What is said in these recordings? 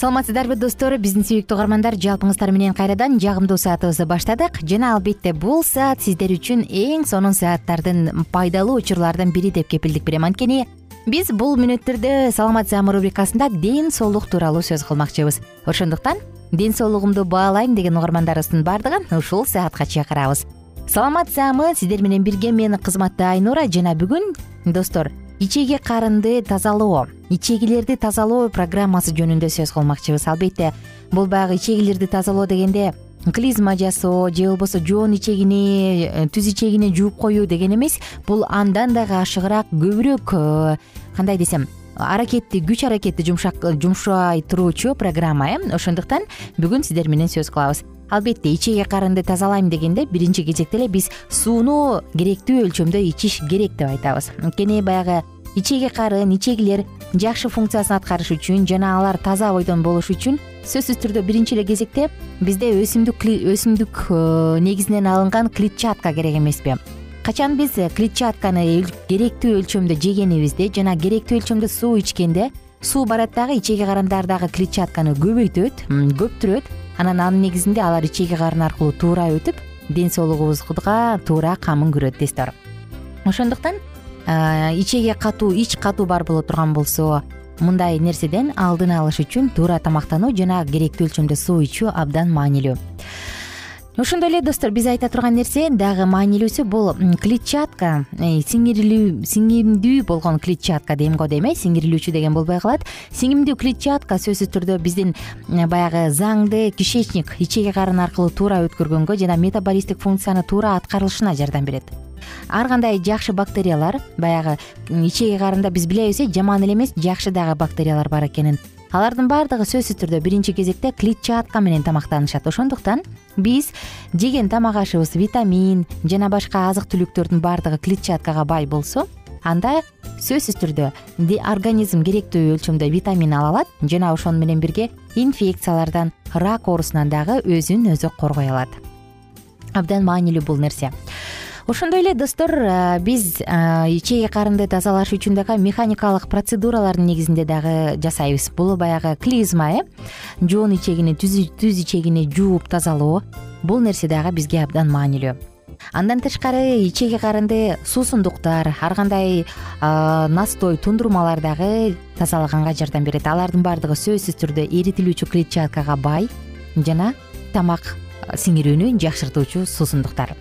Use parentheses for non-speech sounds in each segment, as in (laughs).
саламатсыздарбы достор? Биздин сүйүктүү угармандар жалпыңыздар менен кайрадан жагымдуу саатыбызды баштадык. Жана албетте бул саат сиздер үчүн эң сонун сааттардын пайдалуу учурларынын бири деп кепилдик берем анткени биз бул мүнөттөрдө саламат саама рубрикасында ден соолук тууралуу сөз кылмакчыбыз. Ошондуктан ден соолугумду баалайм деген угармандарыбыздын баардыгын ушул саатка чакырабыз. Саламат саамы сиздер менен бирге мен кызматты айнура жана бүгүн достор ичеги карынды тазалоо ичегилерди тазалоо программасы жөнүндө сөз кылмакчыбыз. Албетте бул баягы ичегилерди тазалоо дегенде клизма жасоо же болбосо жоон ичегини э, түз ичегини жууп коюу деген эмес. Бул андан дагы ашыгыраак көбүрөөк э, кандай десем аракетти күч аракетти жумшай туруучу программа э. Ошондуктан бүгүн сиздер менен сөз кылабыз албетте ичеги карынды тазалайм дегенде биринчи кезекте эле биз сууну керектүү өлчөмдө ичиш керек деп айтабыз. Анткени баягы ичеги карын ичегилер жакшы функциясын аткарыш үчүн жана алар таза бойдон болуш үчүн сөзсүз түрдө биринчи эле кезекте бизде өсүмдүк өсүмдүк э, негизинен алынган клетчатка керек эмеспи. Качан биз клетчатканы керектүү өлчөмдө жегенибизде жана керектүү өлчөмдө суу ичкенде суу барат дагы ичеги карандардагы клетчатканы көбөйтөт көптүрөт анан анын негизинде алар ичеги карын аркылуу туура өтүп ден соолугубузга туура камын көрөт достор ошондуктан ичеги катуу ич катуу бар боло турган болсо мындай нерседен алдын алыш үчүн туура тамактануу жана керектүү өлчөмдө суу ичүү абдан маанилүү ошондой эле достор биз айта турган нерсе дагы маанилүүсү бул клетчатка. Э, сиңирилүү сиңимдүү болгон клетчатка дейм го дейм э сиңирилүүчү деген болбой калат. Сиңимдүү клетчатка сөзсүз түрдө биздин э, баягы заңды кишечник ичеги карын аркылуу туура өткөргөнгө жана метаболисттик функцияны туура аткарылышына жардам берет. Ар кандай жакшы бактериялар баягы ичеги карында биз билебиз э жаман эле эмес жакшы дагы бактериялар бар экенин алардын баардыгы сөзсүз түрдө биринчи кезекте клетчатка менен тамактанышат. Ошондуктан биз жеген тамак ашыбыз витамин жана башка азык түлүктөрдүн баардыгы клетчаткага бай болсо анда сөзсүз түрдө организм керектүү өлчөмдө витамин ала алат жана ошону менен бирге инфекциялардан рак оорусунан дагы өзүн өзү коргой алат. Абдан маанилүү бул нерсе ошондой эле достор биз ичеги карынды тазалаш үчүн дагы механикалык процедуралардын негизинде дагы жасайбыз. Бул баягы клизма э? Жоон ичегини түз ичегини жууп тазалоо. Бул нерсе дагы бизге абдан маанилүү. Андан тышкары ичеги карынды суусундуктар ар кандай настой тундурмалар дагы тазалаганга жардам берет. Алардын баардыгы сөзсүз түрдө эритилүүчү клетчаткага бай жана тамак сиңирүүнү жакшыртуучу суусундуктар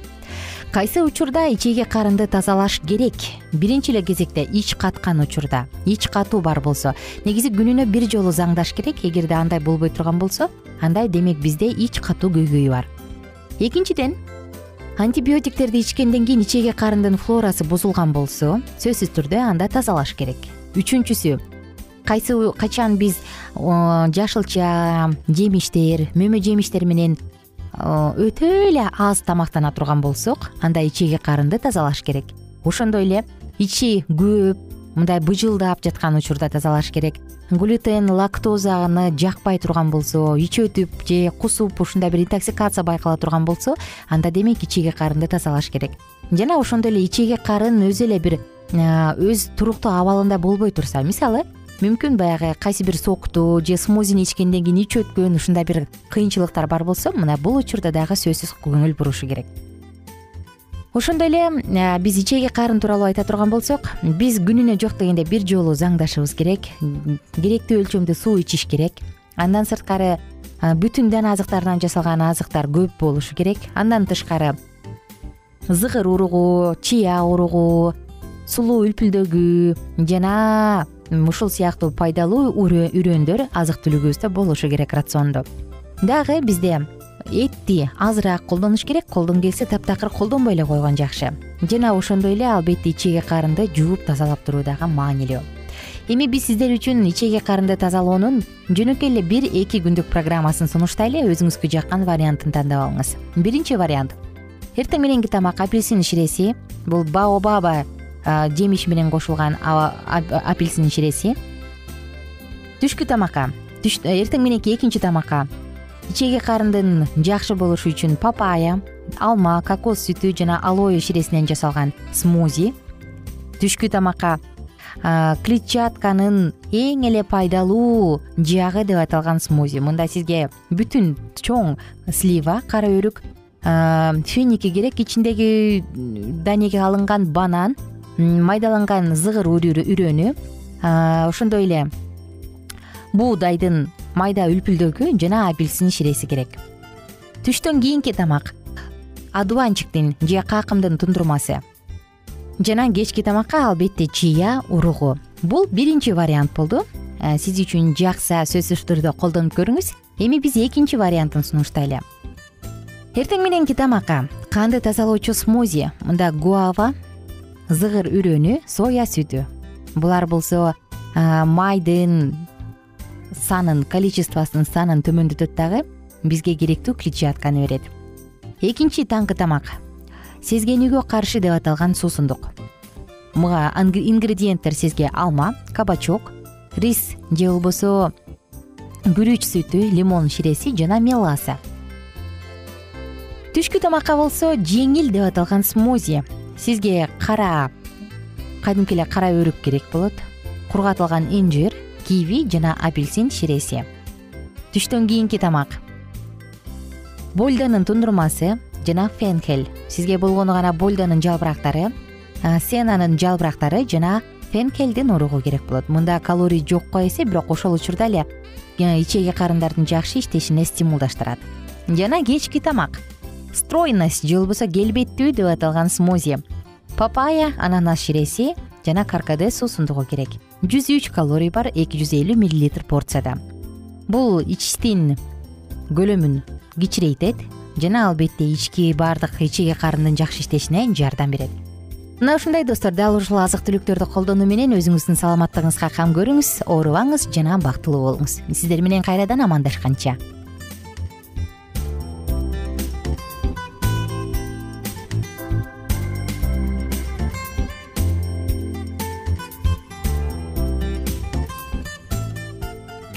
кайсы учурда ичеги карынды тазалаш керек? Биринчи эле кезекте ич каткан учурда. Ич катуу бар болсо. Негизи күнүнө бир жолу заңдаш керек эгерде андай болбой турган болсо андай демек бизде ич катуу көйгөйү бар. Экинчиден антибиотиктерди ичкенден кийин ичеги карындын флорасы бузулган болсо сөзсүз түрдө анда тазалаш керек. Үчүнчүсү кайсы качан биз жашылча жемиштер мөмө жемиштер менен өтө эле аз тамактана турган болсок анда ичеги карынды тазалаш керек. Ошондой эле ичи көп мындай быжылдап жаткан учурда тазалаш керек. Глютен лактозаны жакпай турган болсо ичи өтүп же кусуп ушундай бир интоксикация байкала турган болсо анда демек ичеги карынды тазалаш керек. Жана ошондой эле ичеги карын өзү эле бир өз туруктуу абалында болбой турса мисалы мүмкүн баягы кайсы бир сокту же смузини ичкенден кийин ичи өткөн ушундай бир кыйынчылыктар бар болсо мына бул учурда дагы сөзсүз көңүл бурушу керек. Ошондой эле биз ичеги карын тууралуу айта турган болсок биз күнүнө жок дегенде бир жолу заңдашыбыз керек керектүү өлчөмдө суу ичиш керек. Андан сырткары бүтүн дан азыктардан жасалган азыктар көп болушу керек. Андан тышкары зыгыр уругу чия уругу сулуу үлпүлдөгү жана ушул сыяктуу пайдалуу үрөндөр азык түлүгүбүздө болушу керек рациондо. Дагы бизде этти азыраак колдонуш керек колдон келсе таптакыр колдонбой эле койгон жакшы. Жана ошондой эле албетте ичеги карынды жууп тазалап туруу дагы маанилүү. Эми биз сиздер үчүн ичеги карынды тазалоонун жөнөкөй эле бир эки күндүк программасын сунуштайлы өзүңүзгө жаккан вариантын тандап алыңыз. Биринчи вариант. Эртең мененки тамак апельсин ширеси. Бул баобаба жемиш менен кошулган апельсин ширеси түшкү тамакка. Эртең мененки экинчи тамакка. Ичеги карындын жакшы болушу үчүн папайя алма кокос сүтү жана алоэ ширесинен жасалган смузи. Түшкү тамакка клетчатканын эң эле пайдалуу жагы деп аталган смузи. Мында сизге бүтүн чоң слива кара өрүк финики керек ичиндеги данеге алынган банан майдаланган зыгыр үрөнү ошондой эле буудайдын майда үлпүлдөгү жана апельсин ширеси керек. Түштөн кийинки тамак адубанчиктин же какымдын тундурмасы жана кечки тамакка албетте чия уругу. Бул биринчи вариант болду. Сиз үчүн жакса сөзсүз түрдө колдонуп көрүңүз. Эми биз экинчи вариантын сунуштайлы. Эртең мененки тамакка канды тазалоочу смузи мында гуава зыгыр үрөнү соя сүтү. Булар болсо майдын санын количествосунун санын төмөндөтөт дагы бизге керектүү клетчатканы берет. Экинчи таңкы тамак. Сезгенүүгө каршы деп аталган суусундук мага ингредиенттер сизге алма кабачок рис же болбосо күрүч сүтү лимон ширеси жана меласа. Түшкү тамакка болсо жеңил деп аталган смузи сизге кара кадимки эле кара өрүк керек болот. Кургатылган инжир киви жана апельсин ширеси. Түштөн кийинки тамак. Больданын тундурмасы жана фенхель. Сизге болгону гана больданын жалбырактары сенанын жалбырактары жана фенхелдин уругу керек болот. Мында калорий жокко эсе бирок ошол учурда эле ичеги карындардын жакшы иштешине стимулдаштырат. Жана кечки тамак стройность же болбосо келбеттүү деп аталган смузи. Папайя ананас ширеси жана каркаде суусундугу керек. Жүз үч калорий бар эки жүз элүү миллилитр порцияда. Бул ичтин көлөмүн кичирейтет жана албетте ички баардык ичеги карындын жакшы иштешине жардам берет. Мына ушундай достор дал ушул азык түлүктөрдү колдонуу менен өзүңүздүн саламаттыгыңызга кам көрүңүз оорубаңыз жана бактылуу болуңуз. Сиздер менен кайрадан амандашканча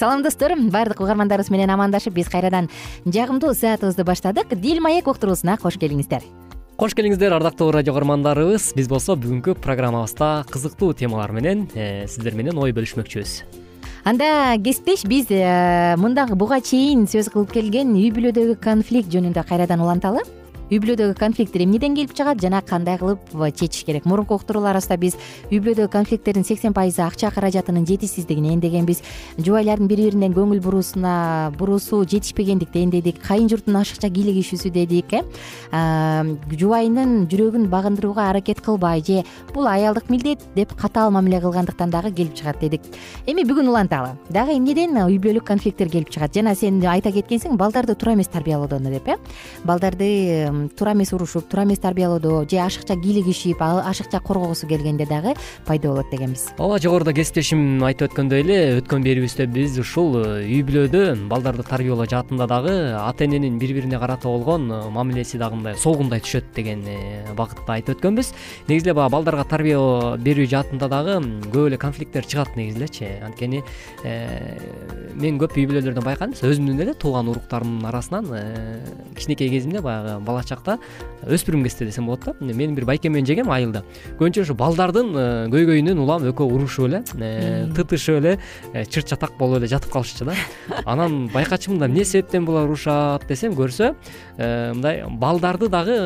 салам достор баардык угармандарыбыз менен амандашып биз кайрадан жагымдуу саатыбызды баштадык. Дил маек уктуруусуна кош келиңиздер. Кош келиңиздер ардактуу радио угармандарыбыз. Биз болсо бүгүнкү программабызда кызыктуу темалар менен э, сиздер менен ой бөлүшмөкчүбүз. Анда кесиптеш биз э, мындан буга чейин сөз кылып келген үй бүлөдөгү конфликт жөнүндө кайрадан уланталы үй бүлөдөгү конфликттер эмнеден келип чыгат жана кандай кылып чечиш керек? Мурунку уктурууларыбызда биз үй бүлөдөгү конфликттердин сексен пайызы акча каражатынын жетишсиздигинен дегенбиз жубайлардын бири бирине көңүл буруусуна буруусу жетишпегендиктен дедик кайын журттун ашыкча кийлигишүүсү дедик э? Жубайынын жүрөгүн багындырууга аракет кылбай же бул аялдык милдет деп катаал мамиле кылгандыктан дагы келип чыгат дедик. Эми бүгүн уланталы. Дагы эмнеден үй бүлөлүк конфликттер келип чыгат? Жана сен айта кеткенсиң балдарды туура эмес тарбиялоодон деп э? Балдарды туура эмес урушуп туура эмес тарбиялоодо же ашыкча кийлигишип ашыкча коргогусу келгенде дагы пайда болот дегенбиз. Ооба жогоруда кесиптешим айтып өткөндөй эле өткөн берүүбүздө биз ушул э, үй бүлөдө балдарды тарбиялоо жаатында дагы ата эненин бири бирине карата болгон э, мамилеси дагы мындай солгундай түшөт деген э, багытта айтып өткөнбүз. Негизи эле баягы балдарга тарбия берүү жаатында дагы көп эле конфликттер чыгат негизи элечи анткени мен көп үй бүлөлөрдөн байкадым өзүмдүн эле тууган уруктарымдын арасынан кичинекей кезимде баягы бала чакта өспүрүм кезде десем болот да. Менин бир байкем менен жеңем айылда. Көбүнчө ушу балдардын э, көйгөйүнөн улам экөө урушуп эле э, тытышып эле э, чырт чатак болуп эле жатып калышчу да. Анан байкачумун да эмне себептен булар урушат десем көрсө мындай балдарды дагы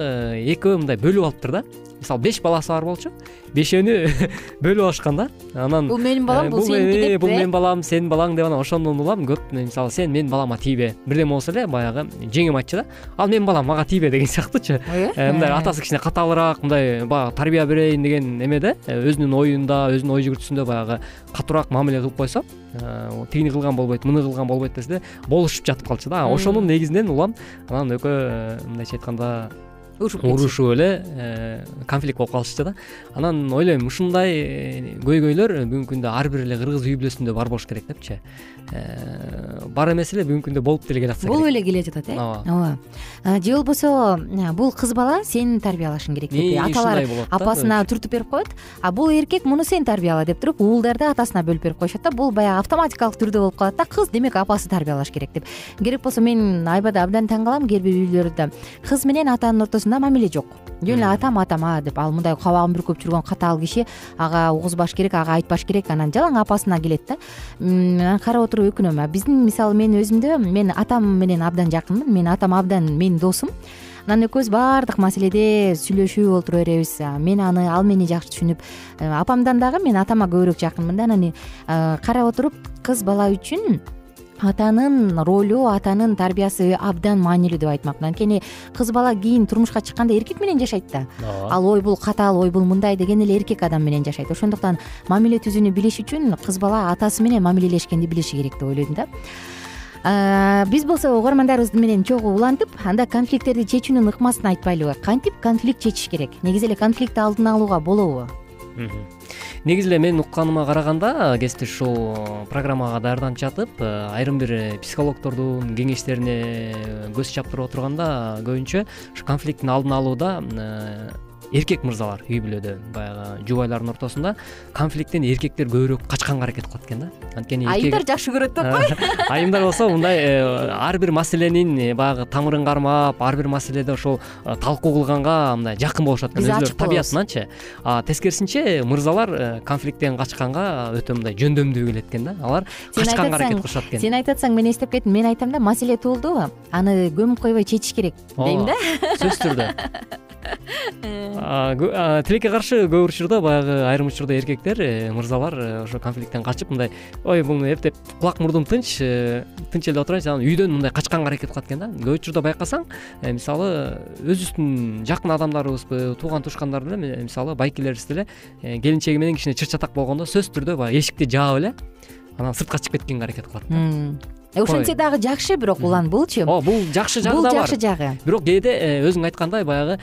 экөө мындай бөлүп алыптыр да мисалы беш баласы бар болчу. Бешөөнү (laughs) бөлүп алышкан да анан бул менин балам бул сеники деп бул менин балам сенин балаң деп анан ошондон улам көп мисалы сен менин балама тийбе. Бирдеме болсо эле баягы жеңем айтчу да. Ал менин балам мага тийбе деген сыяктуучу э, мындай атасы кичине катаалыраак мындай баягы тарбия берейин деген эмеде э, өзүнүн оюнда өзүнүн ой жүгүртүүсүндө баягы катуураак мамиле кылып койсо э, тигини кылган болбойт муну кылган болбойт десе болушуп жатып калчу да. Ошонун негизинен улам анан экөө мындайча айтканда урушуп эле э, конфликт болуп калышчу да. Анан ойлойм ушундай э, көйгөйлөр бүгүнкү күндө ар бир эле кыргыз үй бүлөсүндө бар болуш керек депчи. Э, бар эмес эле бүгүнкү күндө болуп деле келатса керек. болуп эле келе жатат э? Ооба. Же болбосо бул кыз бала сен тарбиялашың керек деп аталар апасына түртүп берип коет. А бул эркек муну сен тарбияла деп туруп уулдарды атасына бөлүп берип коюшат да бул баягы автоматикалык түрдө болуп калат да кыз демек апасы тарбиялаш керек деп. Керек болсо мен айбада абдан таң калам кээ бир үй бүлөлөрдө кыз менен атанын ортосунда мамиле жок. Жөн эле атам атам а деп ал мындай кабагын бүркөп жүргөн катаал киши ага угузбаш керек ага айтпаш керек анан жалаң апасына келет да. Анан карап отуруп өкүнөм. Биздин мисалы мен өзүмдө мен атам менен абдан жакынмын. Менин атам абдан менин досум. Анан экөөбүз баардык маселеде сүйлөшүп олтура беребиз мен аны ал мени жакшы түшүнүп э, апамдан дагы мен атама көбүрөөк жакынмын да. Анан э, карап отуруп кыз бала үчүн атанын ролу атанын тарбиясы абдан маанилүү деп айтмакмын анткени кыз бала кийин турмушка чыкканда эркек менен жашайт да. Ооба ал ой бул катаал ой бул мындай деген эле эркек адам менен жашайт. Ошондуктан мамиле түзүүнү билиш үчүн кыз бала атасы менен мамилелешкенди билиши керек деп ойлойм да. Биз болсо угармандарыбыз менен чогуу улантып анда конфликттерди чечүүнүн ыкмасын айтпайлыбы. Кантип конфликт чечиш керек? Негизи эле конфликтти алдын алууга болобу негизи эле менин укканыма караганда кесиптеш ушул программага даярданып жатып айрым бир психологдордун кеңештерине көз чаптырып отурганда көбүнчө ушу конфликттин алдын алууда эркек мырзалар үй бүлөдө баягы жубайлардын ортосунда конфликттен эркектер көбүрөөк качканга аракет кылат экен да. Анткени айымдар жакшы көрөт деп кой. (laughs) Айымдар болсо мындай э, ар бир маселенин э, баягы тамырын кармап ар бир маселеде ошол э, талкуу кылганга мындай жакын болушат экен өзүлөрү табиятынанчы а тескерисинче мырзалар конфликттен качканга өтө мындай жөндөмдүү келет экен да. Алар качканга аракет кылышат экен сен айтып атсаң мен эстеп кеттим. Мен айтам да маселе туулдубу аны көмүп койбой чечиш керек дейм да? сөзсүз түрдө (laughs) тилекке каршы көп учурда баягы айрым учурда эркектер э, мырзалар э, ошо конфликттен качып мындай ой буну эптеп кулак мурдум тынч э, тынч эле отурайынчы анан үйдөн мындай качканга аракет кылат экен да көп учурда байкасаң мисалы өзүбүздүн жакын адамдарыбызбы тууган туушкандар деле мисалы байкелерибиз деле келинчеги менен кичине чыр чатак болгондо сөзсүз түрдө баягы эшикти жаап эле анан сыртка чыгып кеткенге аракет кылат да. Ошентсе дагы жакшы бирок улан булчу ооба бул жакшы жагы да бар. бул жакшы жагы. Бирок кээде өзүң айткандай баягы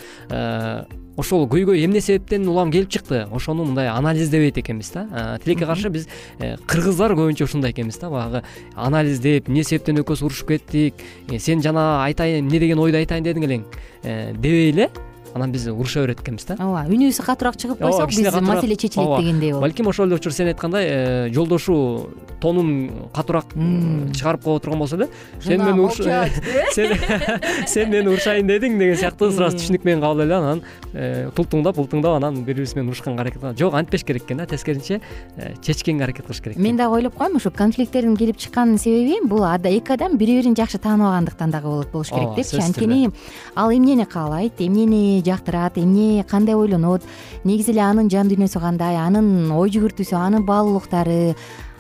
ошол көйгөй эмне себептен улам келип чыкты? Ошону мындай анализдебейт экенбиз да. Э, тилекке каршы биз кыргыздар көбүнчө ушундай экенбиз да. Баягы анализдеп эмне себептен экөөбүз урушуп кеттик? Сен жана айтайын эмне деген ойду айтайын дедиң элең? Дебей эле анан биз уруша берет экенбиз да. Ооба үнүбүз катуураак чыгып койсок биз маселе чечилет дегендей болот. Балким ошол эле учур сен айткандай э, жолдошу тонун катуураак чыгарып кое турган болсо эле сен мени (laughs) (laughs) сен мени урушайын дедиң деген сыяктуу сразу түшүнүк менен кабыл эле анан э, тултуңдап ултуңдап анан бири бирибиз менен урушканга аракет кылат жок антпеш керек экен да тескерисинче э, чечкенге аракет кылыш керек мен дагы ойлоп коем ушу конфликттердин келип чыккан себеби бул эки адам бири бирин жакшы тааныбагандыктан дагы болот болуш керек депчи анткени ал эмнени каалайт? Эмнени жактырат эмне кандай ойлонот? Негизи эле анын жан дүйнөсү кандай? Анын ой жүгүртүүсү анын баалуулуктары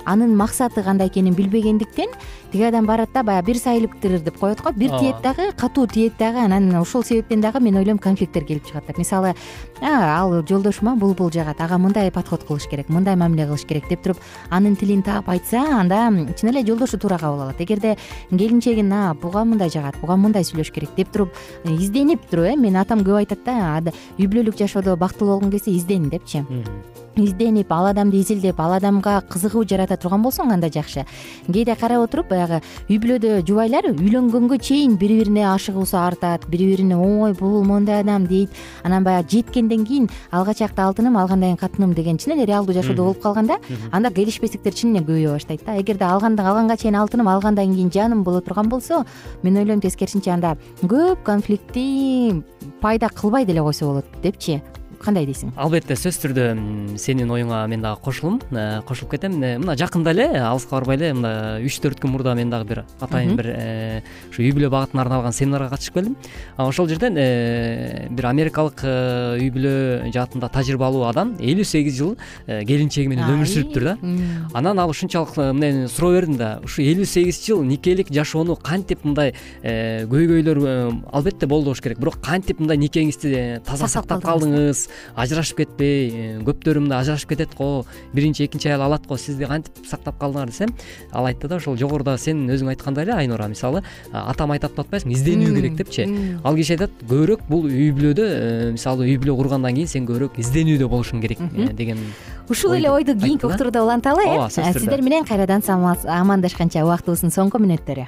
анын максаты кандай экенин билбегендиктен тиги адам барат да баягы бир сайылыптыр деп коет го. Бир тиет дагы катуу тиет дагы анан ушул себептен дагы мен ойлойм конфликттер келип чыгат деп мисалы ал жолдошума бул бул жагат ага мындай подход кылыш керек мындай мамиле кылыш керек деп туруп анын тилин таап айтса анда чын эле жолдошу туура кабыл алат. Эгерде келинчегин буга мындай жагат буга мындай сүйлөш керек деп туруп изденип туруп э менин атам көп айтат да үй бүлөлүк жашоодо бактылуу болгуң келсе изден депчи изденип ал адамды изилдеп ал адамга кызыгуу жарата турган болсоң анда жакшы. Кээде карап отуруп баягы үй бүлөдө жубайлар үйлөнгөнгө чейин бири бирине ашыгуусу артат бири бирине ой бул моундай адам дейт. Анан баягы жеткенден кийин алгачакты алтыным алгандан кийин катыным деген чын эле реалдуу жашоодо болуп калганда анда келишпестиктер чын эле көбөйө баштайт да. Эгерде алганга чейин алтыным алгандан кийин жаным боло турган болсо мен ойлойм тескерисинче анда көп конфликтти пайда кылбай деле койсо болот депчи кандай дейсиң? Албетте сөзсүз түрдө сенин оюңа мен дагы кошулум э, кошулуп кетем. Э, мына жакында эле алыска барбай эле мына үч төрт күн мурда мен дагы бир атайын бир э, ушу үй бүлө багытына арналган семинарга катышып келдим. Ошол жерден бир америкалык үй бүлө жаатында тажрыйбалуу адам элүү сегиз жыл келинчеги менен өмүр сүрүптүр да. Анан ал ушунчалык мындай суроо бердим да ушу элүү сегиз жыл никелик жашоону кантип мындай көйгөйлөр албетте болду болуш керек. Бирок кантип мындай никеңизди таза сактап калдыңыз ажырашып кетпей э, көптөрү мындай ажырашып кетет го биринчи экинчи аял алат го сизди кантип сактап калдыңар десем ал айтты да ошол жогоруда сен өзүң айткандай эле айнура мисалы атам айтат деп атпайсыңбы изденүү керек депчи. ал киши айтат көбүрөөк бул үй бүлөдө э, мисалы үй бүлө кургандан кийин сен көбүрөөк изденүүдө болушуң керек э, деген ушул эле ойду кийинки уктуруда уланталы э ооба сиздер менен кайрадан амандашканча убактыбыздын соңку мүнөттөрү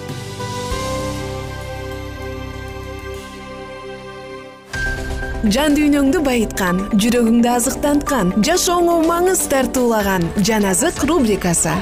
жан дүйнөңдү байыткан жүрөгүңдү азыктанткан жашооңо маңыз тартуулаган жан азык рубрикасы.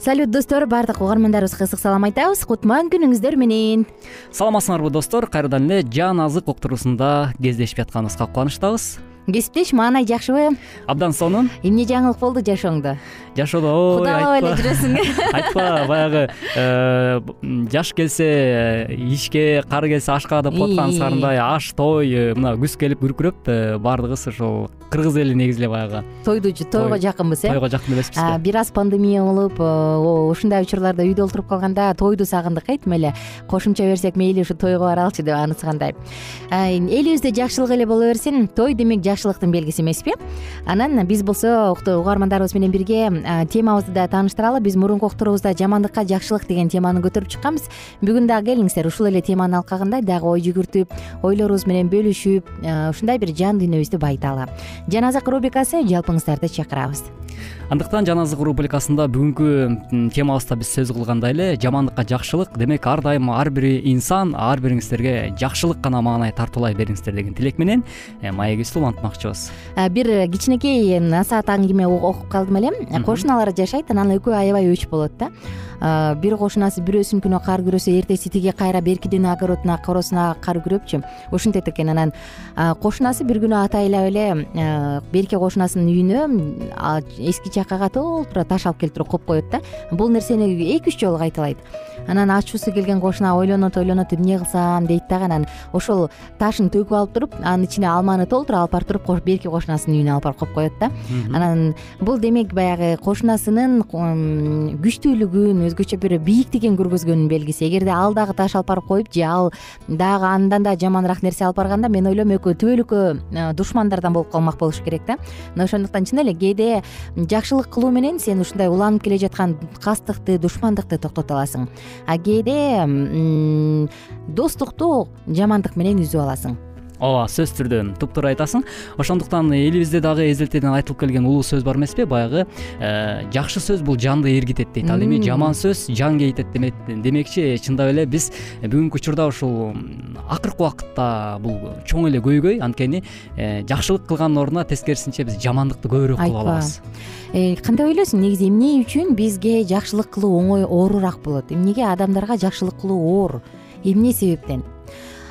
Салют достор баардык угармандарыбызга ысык салам айтабыз. Кутман күнүңүздөр менен. Саламатсыңарбы достор. Кайрадан эле жан азык уктуруусунда кездешип жатканыбызга кубанычтабыз кесиптеш маанай жакшыбы абдан сонун? Эмне жаңылык болду жашооңдо? Жашоодо ой кудалабай эле жүрөсүң айтпа баягы э, жаш келсе э, ишке кары келсе ашка деп коюп аткан сарындай аш той э, мына күз келип күркүрөп баардыгыбыз ушул кыргыз эли негизи эле баягы. Тойду тойго жакынбыз э? тойго жакын эмеспизби бир аз пандемия болуп ушундай учурларда үйдө олтуруп калганда тойду сагындык э тим эле. Кошумча берсек мейли ушу тойго баралычы деп анысыкандай элибизде жакшылык эле боло берсин той демек жакшылыктын белгиси эмеспи. Анан биз болсо угармандарыбыз менен бирге темабызды да тааныштыралы биз мурунку уктуруубузда жамандыкка жакшылык деген теманы көтөрүп чыкканбыз. Бүгүн дагы келиңиздер ушул эле теманын алкагында дагы ой жүгүртүп ойлорубуз менен бөлүшүп ушундай бир жан дүйнөбүздү байыталы. Жаназак рубрикасы жалпыңыздарды чакырабыз андыктан жаназык рубрикасында бүгүнкү темабызда биз сөз кылгандай эле жамандыкка жакшылык демек ар дайым ар бир инсан ар бириңиздерге жакшылык гана маанай тартуулай бериңиздер деген тилек менен э, маегибизди улантмакчыбыз бир кичинекей насаат аңгеме окуп калдым эле. Кошуналар жашайт анан экөө аябай өч болот да. Бир кошунасы бирөөсүнүкүнө кар күрөсө эртеси тиги кайра беркидин огородуна коросуна кар күрөпчү. Ушинтет экен анан. Кошунасы бир күнү атайлап эле берки кошунасынын үйүнө эски толтура таш алып келип туруп коюп коет да. Бул нерсени эки үч жолу кайталайт. Анан ачуусу келген кошуна ойлонот ойлонот эмне кылсам? дейт дагы анан ошол ташын төгүп алып туруп анын ичине алманы толтура алып барып туруп берки кошунасынын үйүнө алып барып коюп коет да. Анан бул демек баягы кошунасынын күчтүүлүгүн өзгөчө бир бийиктигин көргөзгөнүнүн белгиси. Эгерде ал дагы таш алып барып коюп же ал дагы андан да жаманыраак нерсе алып барганда мен ойлойм экөө түбөлүккө э, душмандардан болуп калмак болуш керек да. Мына ошондуктан чын эле кээде жакшылык кылуу менен сен ушундай уланып келе жаткан кастыкты душмандыкты токтото аласың. А кээде достукту жамандык менен үзүп аласың ооба сөзсүз түрдө туптуура айтасың. Ошондуктан элибизде дагы эзелтеден айтылып келген улуу сөз бар эмеспи? Баягы э, жакшы сөз бул жанды эргитет дейт. Ал эми жаман сөз жан кейитет демекчи чындап эле биз бүгүнкү учурда ушул акыркы убакытта бул чоң эле көйгөй. Анткени э, жакшылык кылгандын ордуна тескерисинче биз жамандыкты көбүрөөк кылып алабыз. Э, кандай ойлойсуң? Негизи эмне үчүн бизге жакшылык кылуу оңой оорураак болот? Эмнеге адамдарга жакшылык кылуу оор? Эмне себептен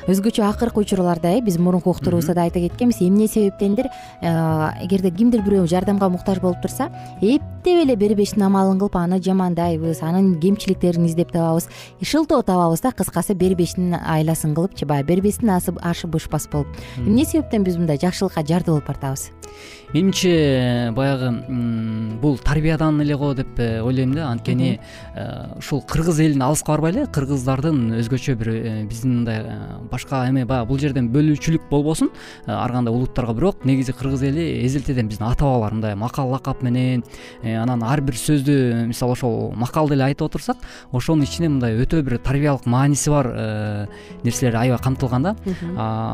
өзгөчө акыркы учурларда э биз мурунку уктуруубузда да айта кеткенбиз. Эмне себептендир? Э, эгерде кимдир бирөө жардамга муктаж болуп турса эптеп эле бербештин амалын кылып аны жамандайбыз анын кемчиликтерин издеп табабыз. Шылтоо табабыз да кыскасы бербештин айласын кылыпчы баягы бербестин ашы бышпас болуп. Эмне себептен биз мындай жакшылыкка жарды болуп баратабыз менимче баягы бул тарбиядан эле го деп э, ойлойм да. Анткени э, ушул кыргыз элине алыска барбай эле кыргыздардын өзгөчө бир э, биздин мындай башка эме баягы бул жерден бөлүүчүлүк болбосун. Ар кандай улуттарга бирок негизи кыргыз эли эзелтеден биздин ата бабалар мындай макал лакап менен анан ар бир сөздү мисалы ошол макалды эле айтып отурсак ошонун ичине мындай өтө бир тарбиялык мааниси бар нерселер аябай камтылган да.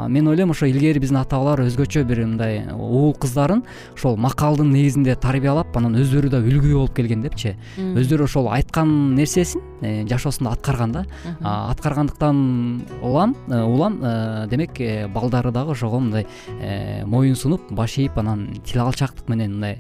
Мен ойлойм ошо илгери биздин ата бабалар өзгөчө бир мындай уул кыздарын ошол макалдын негизинде тарбиялап анан өздөрү да үлгү болуп келген депчи. Өздөрү ошол айткан нерсесин жашоосунда аткарган да. Аткаргандыктан улам э, улам э, демек балдары дагы ошого мындай моюн сунуп баш ийип анан тил алчаактык менен мындай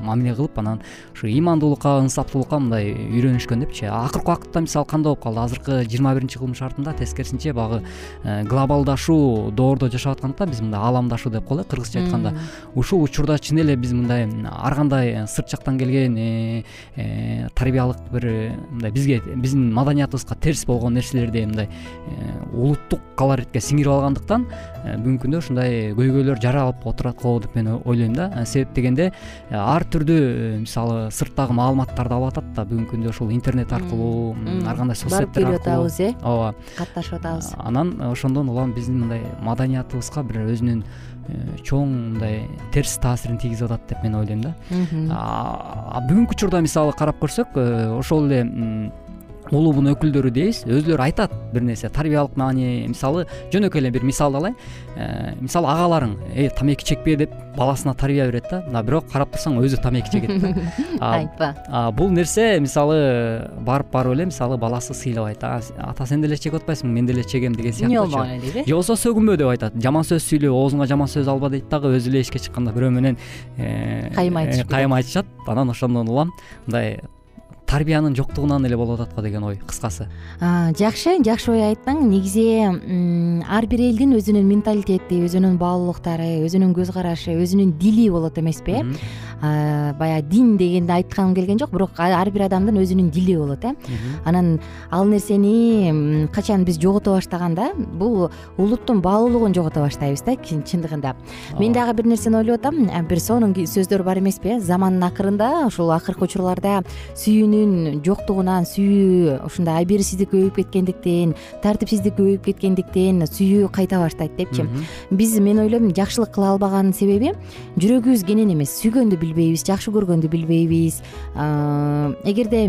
мамиле кылып анан ушу ыймандуулукка ынсаптуулукка мындай үйрөнүшкөн депчи. Акыркы убакытта мисалы кандай болуп калды? Азыркы жыйырма биринчи кылымш шартында тескерисинче баягы глобалдашуу доордо жашап аткандыктан биз мындай ааламдашуу деп коелу кыргызча айтканда. Ушул учурда чын эле биз мындай ар кандай сырт жактан келген э, э, тарбиялык бир мындай бизге биздин маданиятыбызга терс болгон нерселерди мындай э, улуттук колоритке сиңирип алгандыктан бүгүнкү күндө ушундай көйгөйлөр жаралып отурат го деп мен ойлойм да. Себеп дегенде ар түрдүү мисалы сырттагы маалыматтарды алып атат да. Бүгүнкү күндө ушул интернет аркылуу ар кандай барып келип атабыз э? Ооба. Катташып атабыз. Анан ошондон улам биздин мындай маданиятыбызга бир өзүнүн Э, чоң мындай терс таасирин тийгизип атат деп мен ойлойм да. Бүгүнкү учурда мисалы карап көрсөк э, ошол эле улуубун өкүлдөрү дейбиз. Өзүлөрү айтат бир нерсе. Тарбиялык маани мисалы жөнөкөй эле бир мисалды алайын. Э, мисалы агаларың эй тамеки чекпе деп баласына тарбия берет да. Мына бирок карап турсаң өзү тамеки чегет да. (laughs) Айтпа. бул нерсе мисалы барып барып эле мисалы баласы сыйлабайт ата сен деле чегип атпайсыңбы мен деле чегем деген сыяктуу эмне эле дейт э же болбосо сөгүнбө деп айтат. Жаман сөз сүйлөп оозуңа жаман сөз алба дейт дагы. Өзү эле эшикке чыкканда бирөө менен э, кайым айтышып кайым айтышат. Анан ошондон улам мындай тарбиянын жоктугунан эле болуп атат го деген ой кыскасы. Жакшы жакшы ой айттың. Негизи ар бир элдин өзүнүн менталитети өзүнүн баалуулуктары өзүнүн көз карашы өзүнүн дили болот эмеспи э баягы дин дегенди айткым келген жок бирок ар бир адамдын өзүнүн дили болот э? Анан ал нерсени качан биз жогото баштаганда бул улуттун баалуулугун жогото баштайбыз да чындыгында. Мен дагы бир нерсени ойлоп атам. Бир сонун сөздөр бар эмеспи э замандын акырында ушул акыркы учурларда жоктугунан сүйүү ушундай абийирсиздик көбөйүп кеткендиктен тартипсиздик көбөйүп кеткендиктен сүйүү кайта баштайт депчи биз мен ойлойм жакшылык кыла албаганын себеби жүрөгүбүз кенен эмес сүйгөндү билбейбиз жакшы көргөндү билбейбиз. Эгерде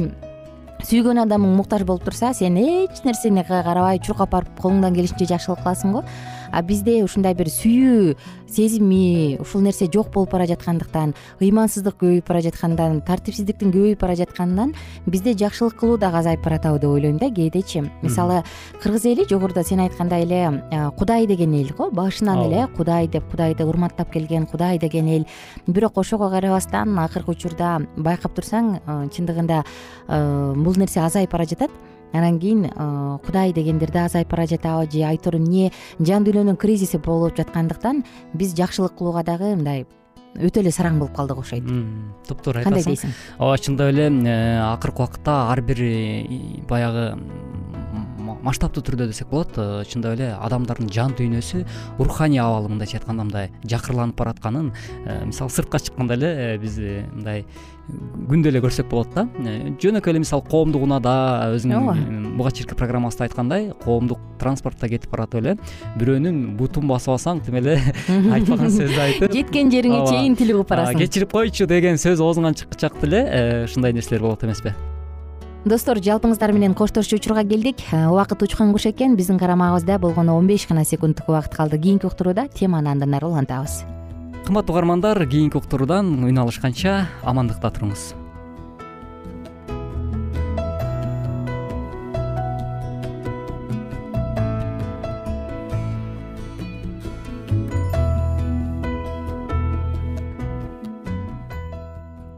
сүйгөн адамың муктаж болуп турса сен эч нерсени карабай чуркап барып колуңдан келишинче жакшылык кыласың го а бизде ушундай бир сүйүү сезими ушул нерсе жок болуп бара жаткандыктан ыймансыздык көбөйүп бара жаткандан тартипсиздиктин көбөйүп бара жатканынан бизде жакшылык кылуу дагы азайып баратабы деп ойлойм да кээдечи. Мисалы кыргыз эли жогоруда сен айткандай эле кудай деген эл го башынан эле кудай деп кудайды урматтап келген кудай деген эл. Бирок ошого карабастан акыркы учурда байкап турсаң чындыгында бул нерсе азайып бара жатат анан кийин э, кудай дегендер да азайып бара жатабы же айтор эмне жан дүйнөнүн кризиси болуп жаткандыктан биз жакшылык кылууга дагы мындай өтө эле сараң болуп калдык окшойт. Топтуура айтасың кандай дейсиң? Ооба чындап эле э, акыркы убакытта ар бир э, баягы масштабтуу түрдө десек болот чындап эле адамдардын жан дүйнөсү руханий абалы мындайча айтканда мындай жакырланып баратканын мисалы сыртка чыкканда эле биз мындай күндө эле көрсөк болот да. Э, жөнөкөй эле мисалы коомдук унаада өзүңүн ооба. буга чейинки программабызда айткандай коомдук транспортто кетип баратып эле бирөөнүн бутун басып алсаң тим эле (laughs) айтпаган сөздү айтып. Жеткен жериңе чейин тил угуп барасың кечирип койчу деген сөз оозуңан чыккычак деле э, ушундай нерселер болот эмеспи достор жалпыңыздар менен коштошчу учурга келдик. Э, убакыт учкан куш экен биздин карамагыбызда болгону он беш гана секунддук убакыт калды. Кийинки уктурууда теманы андан ары улантабыз. Кымбаттуу угармандар кийинки уктуруудан үн алышканча амандыкта туруңуз.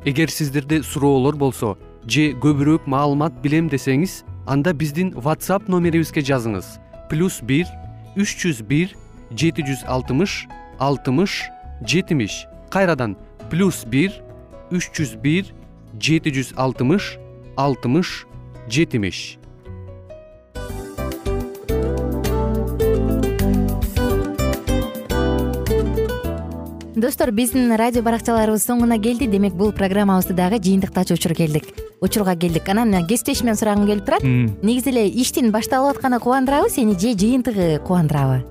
Эгер сиздерде суроолор болсо же көбүрөөк маалымат билем десеңиз анда биздин whatsapp номерибизге жазыңыз. Плюс бир үч жүз бир жети жүз алтымыш алтымыш жетимиш. Кайрадан плюс бир үч жүз бир жети жүз алтымыш алтымыш жетимиш. Достор биздин радио баракчаларыбыз соңуна келди. Демек бул программабызды дагы жыйынтыктачу учур келдик учурга келдик. Анан кесиптешимден сурагым келип турат. Негизи эле иштин башталып атканы кубандырабы сени же жыйынтыгы кубандырабы